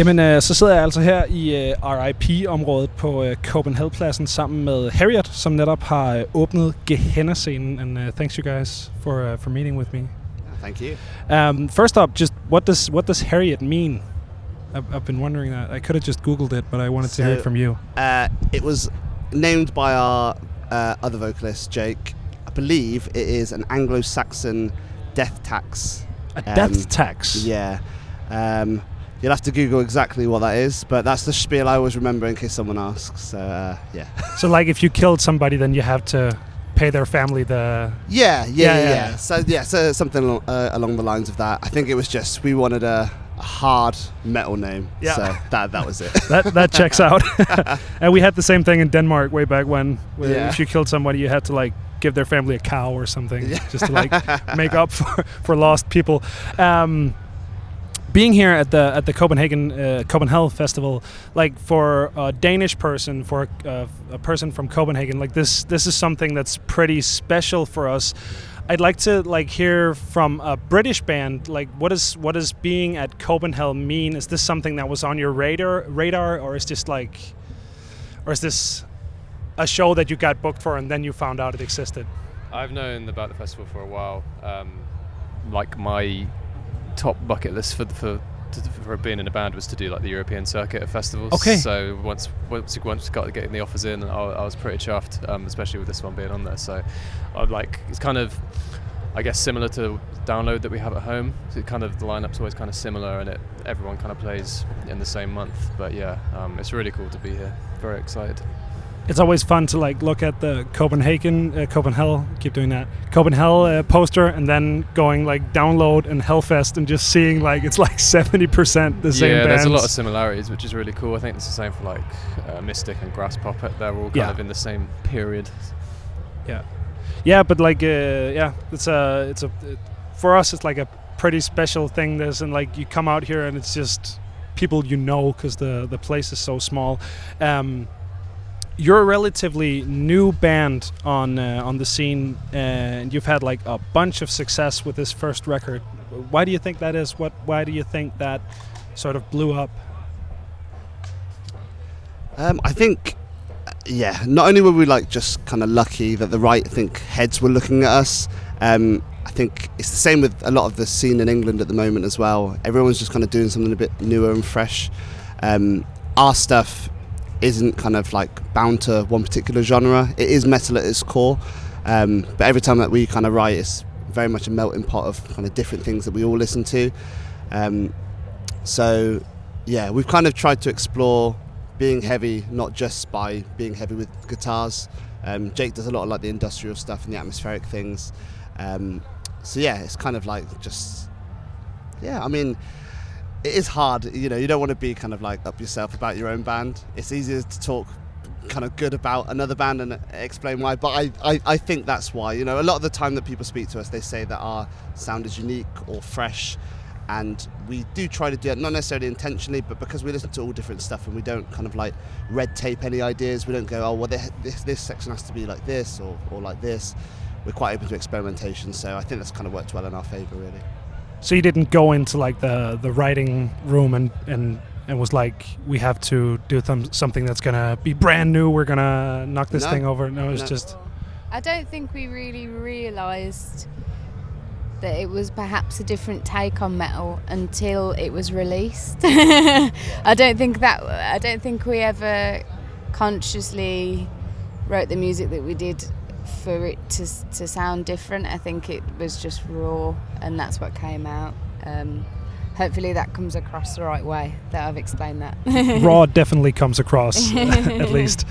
Jamen, øh, så sidder jeg altså her i øh, RIP-området på øh, Copenhell-pladsen sammen med Heriot, som netop har øh, åbnet Gehenna-scenen. And uh, thanks you guys for uh, for meeting with me. Thank you. Um, first up, just what does what does Heriot mean? I've, I've been wondering that. I could have just Googled it, but I wanted to hear it from you. Uh, it was named by our uh, other vocalist, Jake. I believe it is an Anglo-Saxon death tax. A Um, death tax. Yeah. Um, you'll have to Google exactly what that is, but that's the spiel I always remember in case someone asks. So uh, yeah. So, like, if you killed somebody, then you have to pay their family the. Yeah, yeah, Yeah, yeah. yeah. yeah. So yeah, so something along, uh, along the lines of that. I think it was just we wanted a, a hard metal name, Yeah. so that that was it. That that checks out. and we had the same thing in Denmark way back when. Where Yeah. If you killed somebody, you had to like give their family a cow or something, just to like make up for, for lost people. Um, being here at the at the Copenhagen uh, Copenhagen Festival, like for a Danish person, for a, a person from Copenhagen, like this this is something that's pretty special for us. I'd like to like hear from a British band, like what is what does being at Copenhell mean? Is this something that was on your radar radar, or is this like, or is this a show that you got booked for and then you found out it existed? I've known about the festival for a while. Um, like my top bucket list for for for being in a band was to do like the European circuit of festivals. Okay. So once once you once got getting the offers in, I, I was pretty chuffed, um, especially with this one being on there. So I like it's kind of. I guess similar to download that we have at home. So it kind of the lineup's always kind of similar, and it everyone kind of plays in the same month. But yeah, um, it's really cool to be here. Very excited. It's always fun to like look at the Copenhagen, uh, Copenhagen, keep doing that, Copenhagen uh, poster, and then going like download and Hellfest and just seeing like it's like seventy percent the same yeah, bands. there's a lot of similarities, which is really cool. I think it's the same for like uh, Mystic and Graspop. They're all kind Yeah. of in the same period. Yeah, yeah, but like, uh, yeah, it's a, it's a, it, for us, it's like a pretty special thing. There's and like you come out here and it's just people you know because the the place is so small. Um, you're a relatively new band on uh, on the scene, and you've had like a bunch of success with this first record. Why do you think that is? What? Why do you think that sort of blew up? Um, I think, yeah. Not only were we like just kind of lucky that the right, I think, heads were looking at us. Um, I think it's the same with a lot of the scene in England at the moment as well. Everyone's just kind of doing something a bit newer and fresh. Um, our stuff isn't kind of like bound to one particular genre. It is metal at its core, um, but every time that we kind of write, it's very much a melting pot of kind of different things that we all listen to. Um, so, yeah, we've kind of tried to explore being heavy, not just by being heavy with guitars. Um, Jake does a lot of like the industrial stuff and the atmospheric things. Um, so yeah, it's kind of like just yeah. I mean, it is hard. You know, you don't want to be kind of like up yourself about your own band. It's easier to talk kind of good about another band and explain why. But I, I, I think that's why. You know, a lot of the time that people speak to us, they say that our sound is unique or fresh. And we do try to do it, not necessarily intentionally, but because we listen to all different stuff and we don't kind of like red tape any ideas. We don't go, oh, well, this, this section has to be like this or, or like this. We're quite open to experimentation, so I think that's kind of worked well in our favour, really. So you didn't go into like the the writing room and and and was like, we have to do th- something that's gonna be brand new. We're gonna knock this No. thing over. No, it's No. just I don't think we really realised that it was perhaps a different take on metal until it was released. I don't think that I don't think we ever consciously wrote the music that we did for it to to sound different. I think it was just raw, and that's what came out. Um, hopefully, that comes across the right way. That I've explained that. raw definitely comes across at least.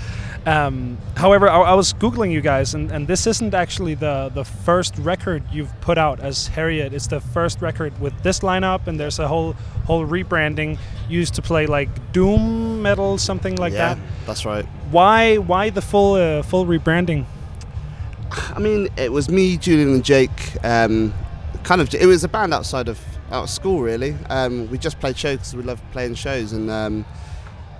Um, however, I, I was googling you guys, and, and this isn't actually the the first record you've put out as Heriot. It's the first record with this lineup, and there's a whole whole rebranding. Used to play like doom metal, something like yeah, that. that's right. Why why the full uh, full rebranding? I mean, it was me, Julian, and Jake. Um, kind of, it was a band outside of out of school, really. Um, we just played shows because we love playing shows, and um,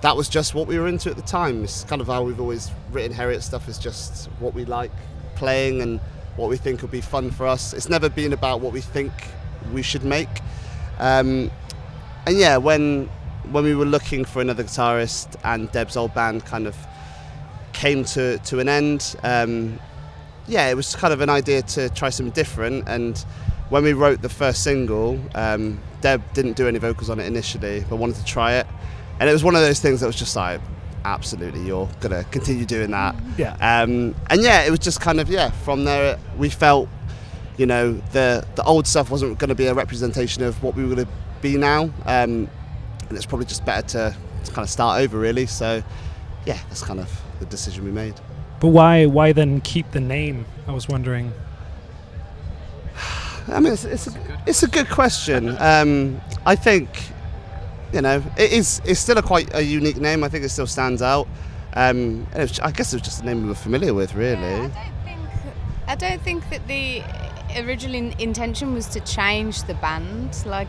that was just what we were into at the time. It's kind of how we've always written Heriot stuff. Is just what we like playing and what we think will be fun for us. It's never been about what we think we should make. Um, and yeah, when when we were looking for another guitarist and Deb's old band kind of came to, to an end, um, yeah, it was kind of an idea to try something different. And when we wrote the first single, um, Deb didn't do any vocals on it initially, but wanted to try it. And it was one of those things that was just like, absolutely, you're going to continue doing that. Yeah. Um, and yeah, it was just kind of, yeah, from there we felt, you know, the, the old stuff wasn't going to be a representation of what we were going to be now. Um, and it's probably just better to, to kind of start over, really. So yeah, that's kind of the decision we made. But why why then keep the name? I was wondering. I mean, it's, it's, a, it's a good question. Um, I think, you know, it is it's still a quite a unique name. I think it still stands out. Um, and it was, I guess it was just a name we were familiar with, really. Yeah, I don't think I don't think that the original intention was to change the band. Like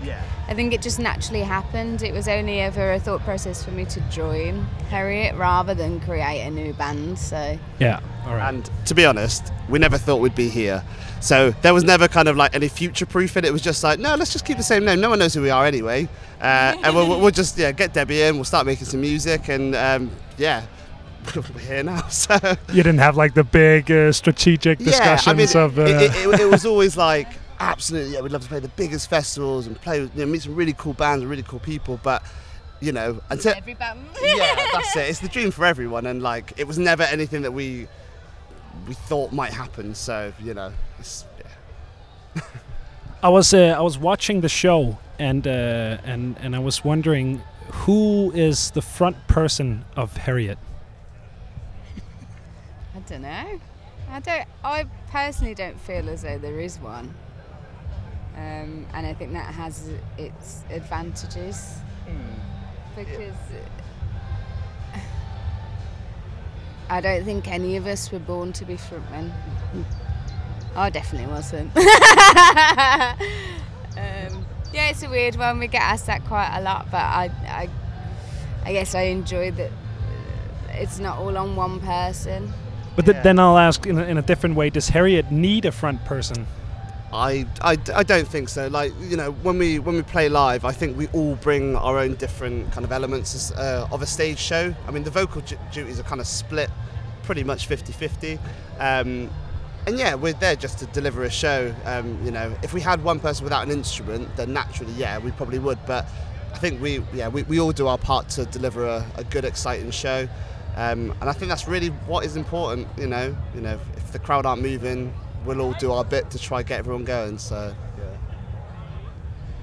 I think it just naturally happened. It was only ever a thought process for me to join Heriot rather than create a new band. So Yeah. All right. And to be honest, we never thought we'd be here. So there was never kind of like any future proof in it. It was just like, no, let's just keep the same name. No one knows who we are anyway. Uh, and we'll, we'll just yeah get Debbie in. We'll start making some music, and um, yeah, we're here now. So you didn't have like the big uh, strategic discussions yeah, I mean, of. Uh, it, it, it was always like absolutely, yeah, we'd love to play the biggest festivals and play, with, you know, meet some really cool bands and really cool people, but. You know, until every band. yeah, that's it. It's the dream for everyone, and like it was never anything that we we thought might happen. So you know, it's, yeah. I was uh, I was watching the show and uh, and and I was wondering who is the front person of Heriot. I don't know. I don't. I personally don't feel as though there is one, um, and I think that has its advantages because uh, I don't think any of us were born to be frontmen. I definitely wasn't. um, yeah, it's a weird one. We get asked that quite a lot, but I, I, I guess I enjoy that it's not all on one person. But th- Yeah. then I'll ask in a, in a different way: Does Heriot need a front person? I, I, I don't think so. Like you know, when we when we play live, I think we all bring our own different kind of elements as, uh, of a stage show. I mean, the vocal du- duties are kind of split, pretty much 50-50. Um, and yeah, we're there just to deliver a show. Um, you know, if we had one person without an instrument, then naturally, yeah, we probably would. But I think we, yeah, we, we all do our part to deliver a, a good, exciting show. Um, and I think that's really what is important. You know, you know, if the crowd aren't moving, we'll all do our bit to try get everyone going. So yeah.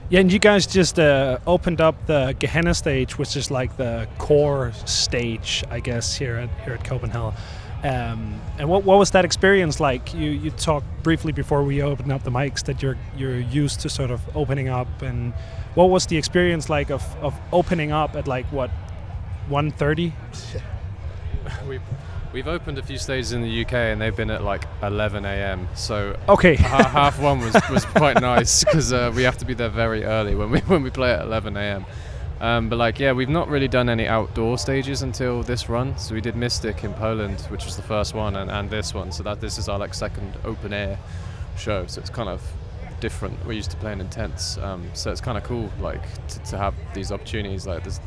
Yeah, and you guys just uh, opened up the Gehenna stage, which is like the core stage, I guess, here at here at Copenhell. Um, and what, what was that experience like? You you talked briefly before we opened up the mics that you're you're used to sort of opening up, and what was the experience like of, of opening up at like what 1:30? we've we've opened a few stages in the UK and they've been at like 11 a.m. So Okay, half one was, was quite nice because uh, we have to be there very early when we when we play at 11 a.m. Um, but like yeah, we've not really done any outdoor stages until this run. So we did Mystic in Poland, which was the first one, and, and this one. So that this is our like second open air show. So it's kind of different. We're used to playing in tents, um, so it's kind of cool like to, to have these opportunities. Like this,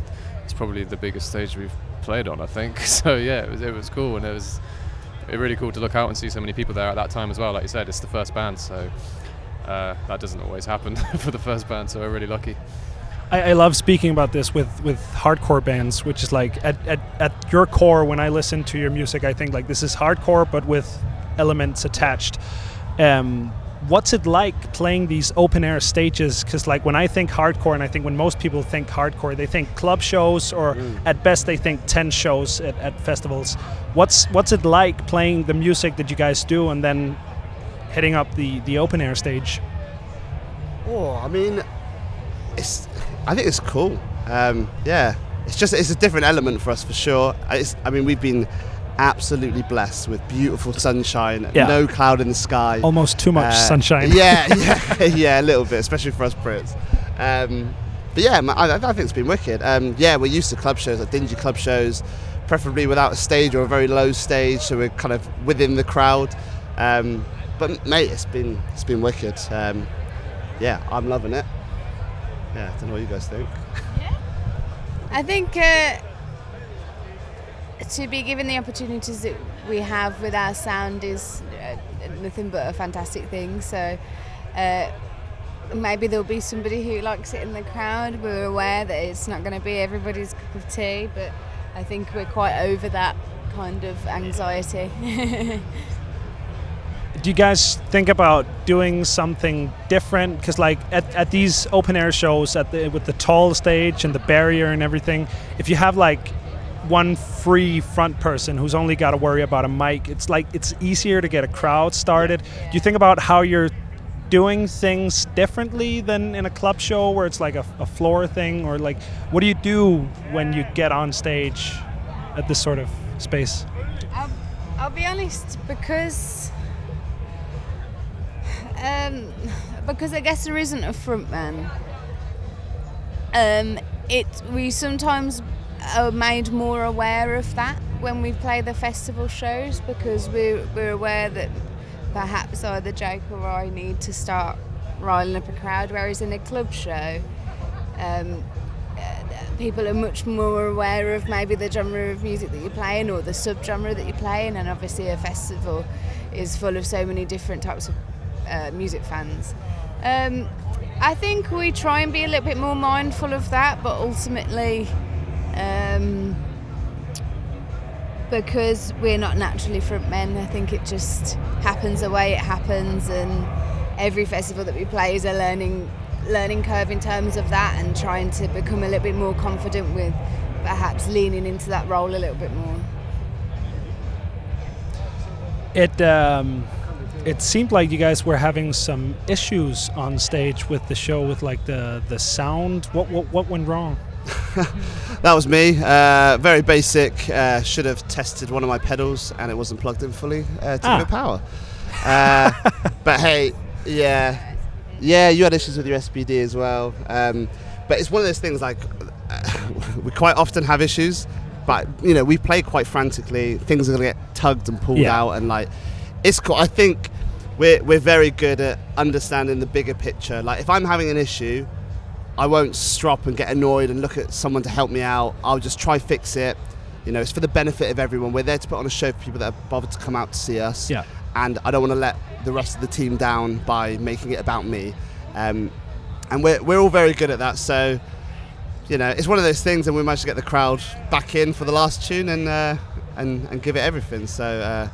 it's probably the biggest stage we've played on, I think. So yeah, it was it was cool, and it was it really cool to look out and see so many people there at that time as well. Like you said, it's the first band, so uh, that doesn't always happen for the first band. So we're really lucky. I, I love speaking about this with, with hardcore bands, which is like at, at, at your core, when I listen to your music, I think like this is hardcore, but with elements attached. Um, what's it like playing these open air stages? Because like when I think hardcore, and I think when most people think hardcore, they think club shows, or at best they think tent shows at, at festivals. What's what's it like playing the music that you guys do, and then hitting up the the open air stage? Oh, I mean, it's. I think it's cool. Um, yeah, it's just it's a different element for us for sure. It's, I mean, we've been absolutely blessed with beautiful sunshine, Yeah. no cloud in the sky. Almost too much Uh, sunshine. Yeah, yeah, yeah, a little bit, especially for us Brits. Um, but yeah, I, I think it's been wicked. Um, yeah, we're used to club shows, like dingy club shows, preferably without a stage or a very low stage, so we're kind of within the crowd. Um, but mate, it's been it's been wicked. Um, yeah, I'm loving it. Yeah, I don't know what you guys think. I think uh, to be given the opportunities that we have with our sound is uh, nothing but a fantastic thing. So uh, maybe there'll be somebody who likes it in the crowd. We're aware that it's not going to be everybody's cup of tea, but I think we're quite over that kind of anxiety. do you guys think about doing something different because like at, at these open air shows at the with the tall stage and the barrier and everything if you have like one free front person who's only got to worry about a mic. It's like it's easier to get a crowd started. Do you think about how you're doing things differently than in a club show where it's like a, a floor thing? Or like what do you do when you get on stage at this sort of space? I'll, I'll be honest because um, because I guess there isn't a frontman. Um, it we sometimes are made more aware of that when we play the festival shows because we're we're aware that perhaps either Jake or I need to start riling up a crowd, whereas in a club show. Um, people are much more aware of maybe the genre of music that you're playing or the subgenre that you're playing and obviously a festival is full of so many different types of uh, music fans. Um, I think we try and be a little bit more mindful of that, but ultimately, um, because we're not naturally front men, I think it just happens the way it happens, and every festival that we play is a learning learning curve in terms of that, and trying to become a little bit more confident with perhaps leaning into that role a little bit more. It. Um it seemed like you guys were having some issues on stage with the show with like the the sound what what, what went wrong that was me uh, very basic uh, should have tested one of my pedals and it wasn't plugged in fully uh, to ah. give it power uh, but hey yeah yeah you had issues with your SPD as well um, but it's one of those things like we quite often have issues but you know we play quite frantically things are going to get tugged and pulled yeah. out and like it's cool. I think we're we're very good at understanding the bigger picture. Like if I'm having an issue, I won't stop and get annoyed and look at someone to help me out. I'll just try fix it. You know, it's for the benefit of everyone. We're there to put on a show for people that have bothered to come out to see us. Yeah. And I don't want to let the rest of the team down by making it about me. Um, and we're, we're all very good at that. So, you know, it's one of those things, and we managed to get the crowd back in for the last tune and uh, and, and give it everything. So, uh,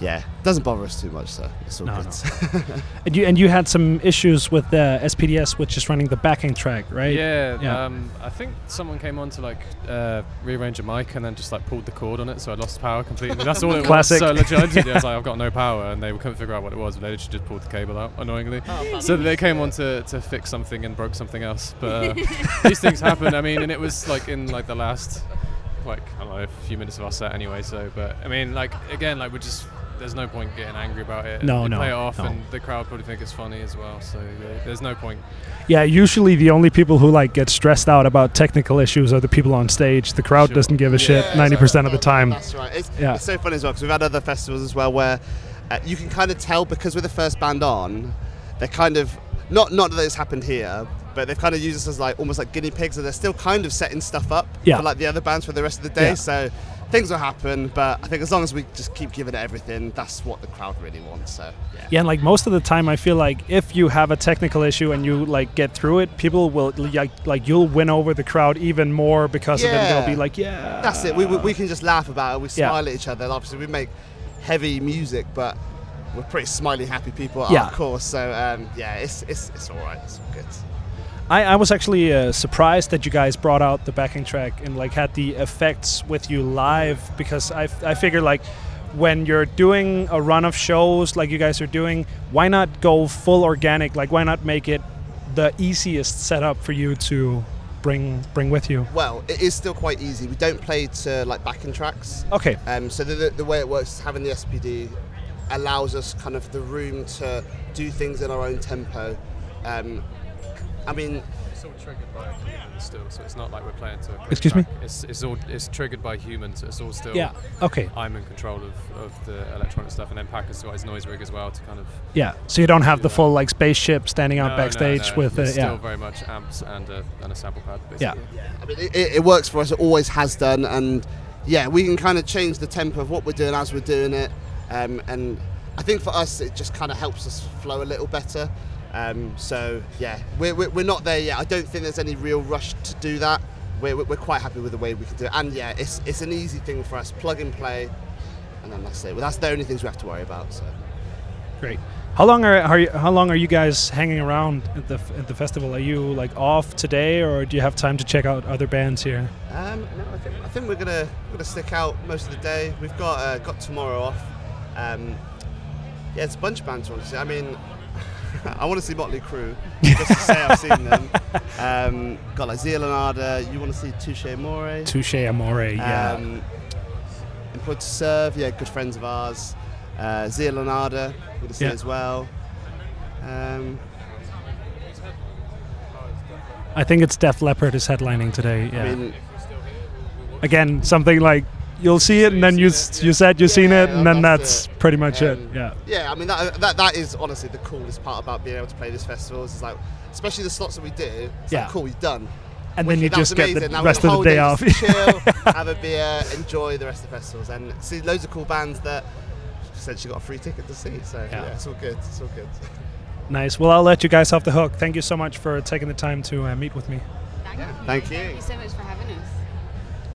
yeah, doesn't bother us too much, so it's all no, good. No. and you and you had some issues with the SPDS, which is running the backing track, right? Yeah, yeah. Um, I think someone came on to like uh, rearrange a mic and then just like pulled the cord on it, so I lost power completely. That's all it Classic. was. So legit, I was like, I've got no power, and they couldn't figure out what it was, but they just pulled the cable out annoyingly. Oh, so they came on to, to fix something and broke something else. But uh, these things happen. I mean, and it was like in like the last like I don't know a few minutes of our set anyway. So, but I mean, like again, like we're just there's no point getting angry about it. No, you no. Play it off, no. and the crowd probably think it's funny as well. So yeah, there's no point. Yeah, usually the only people who like get stressed out about technical issues are the people on stage. The crowd sure. doesn't give a yeah, shit ninety percent of the time. That's right. It's, yeah. it's so funny as well because we've had other festivals as well where uh, you can kind of tell because we're the first band on, they're kind of not not that it's happened here, but they've kind of used us as like almost like guinea pigs, and they're still kind of setting stuff up yeah. for like the other bands for the rest of the day. Yeah. So things will happen, but I think as long as we just keep giving it everything, that's what the crowd really wants. So yeah. Yeah, and like most of the time, I feel like if you have a technical issue and you like get through it, people will like like you'll win over the crowd even more because yeah. of it. They'll be like, yeah, that's it. We, we, we can just laugh about it. We smile yeah. at each other. Obviously, we make heavy music, but we're pretty smiley, happy people yeah. our course. So um, yeah, it's it's it's all right. It's all good. I, I was actually uh, surprised that you guys brought out the backing track and like had the effects with you live because I, I figure like when you're doing a run of shows like you guys are doing, why not go full organic? Like why not make it the easiest setup for you to bring bring with you? Well, it is still quite easy. We don't play to like backing tracks. Okay. Um, so the, the, the way it works, having the SPD allows us kind of the room to do things in our own tempo. Um, I mean, It's all triggered by humans still, so it's not like we're playing to. A quick Excuse me? It's, it's all it's triggered by humans. So it's all still. Yeah. Okay. I'm in control of, of the electronic stuff, and then Packer's got his noise rig as well to kind of. Yeah. So you don't have the full like spaceship standing out No, no, backstage no, with it's Yeah. still yeah. very much amps and a, and a sample pad. Yeah. Basically. I mean, it, it, it works for us. It always has done, and yeah, we can kind of change the tempo of what we're doing as we're doing it. Um, and I think for us, it just kind of helps us flow a little better. Um, so yeah, we're, we're, we're not there yet. I don't think there's any real rush to do that. We're, we're we're quite happy with the way we can do it, and yeah, it's it's an easy thing for us. Plug and play, and then that's it. Well, that's the only things we have to worry about. So. Great. How long are, are you, how long are you guys hanging around at the at the festival? Are you like off today, or do you have time to check out other bands here? Um, no, I think, I think we're gonna we're gonna stick out most of the day. We've got uh, got tomorrow off. Um, yeah, it's a bunch of bands. Honestly, I mean, I want to see Motley Crue just to say I've seen them. Um, got like Zeal & Ardor. You want to see Touche Amore? Touche Amore. Yeah. Um, Employed to Serve. Yeah, good friends of ours. Uh, Zeal & Ardor. We're gonna see Yeah. as well. Um, I think it's Def Leppard is headlining today. Yeah. I mean, Again, something like you'll see it, and then you s- you said you've seen it, and then that's that's pretty much it. Yeah. Yeah, I mean that, that that is honestly the coolest part about being able to play this festival is like, especially the slots that we do. It's Yeah. like, cool, you've done. And then you Wicked, that was just get the Now rest of the day whole off. just to chill, have a beer, enjoy the rest of the festivals, and see loads of cool bands that said she got a free ticket to see. So Yeah. yeah, it's all good. It's all good. nice. Well, I'll let you guys off the hook. Thank you so much for taking the time to uh, meet with me. Thank you. Thank you. Thank you so much for having us.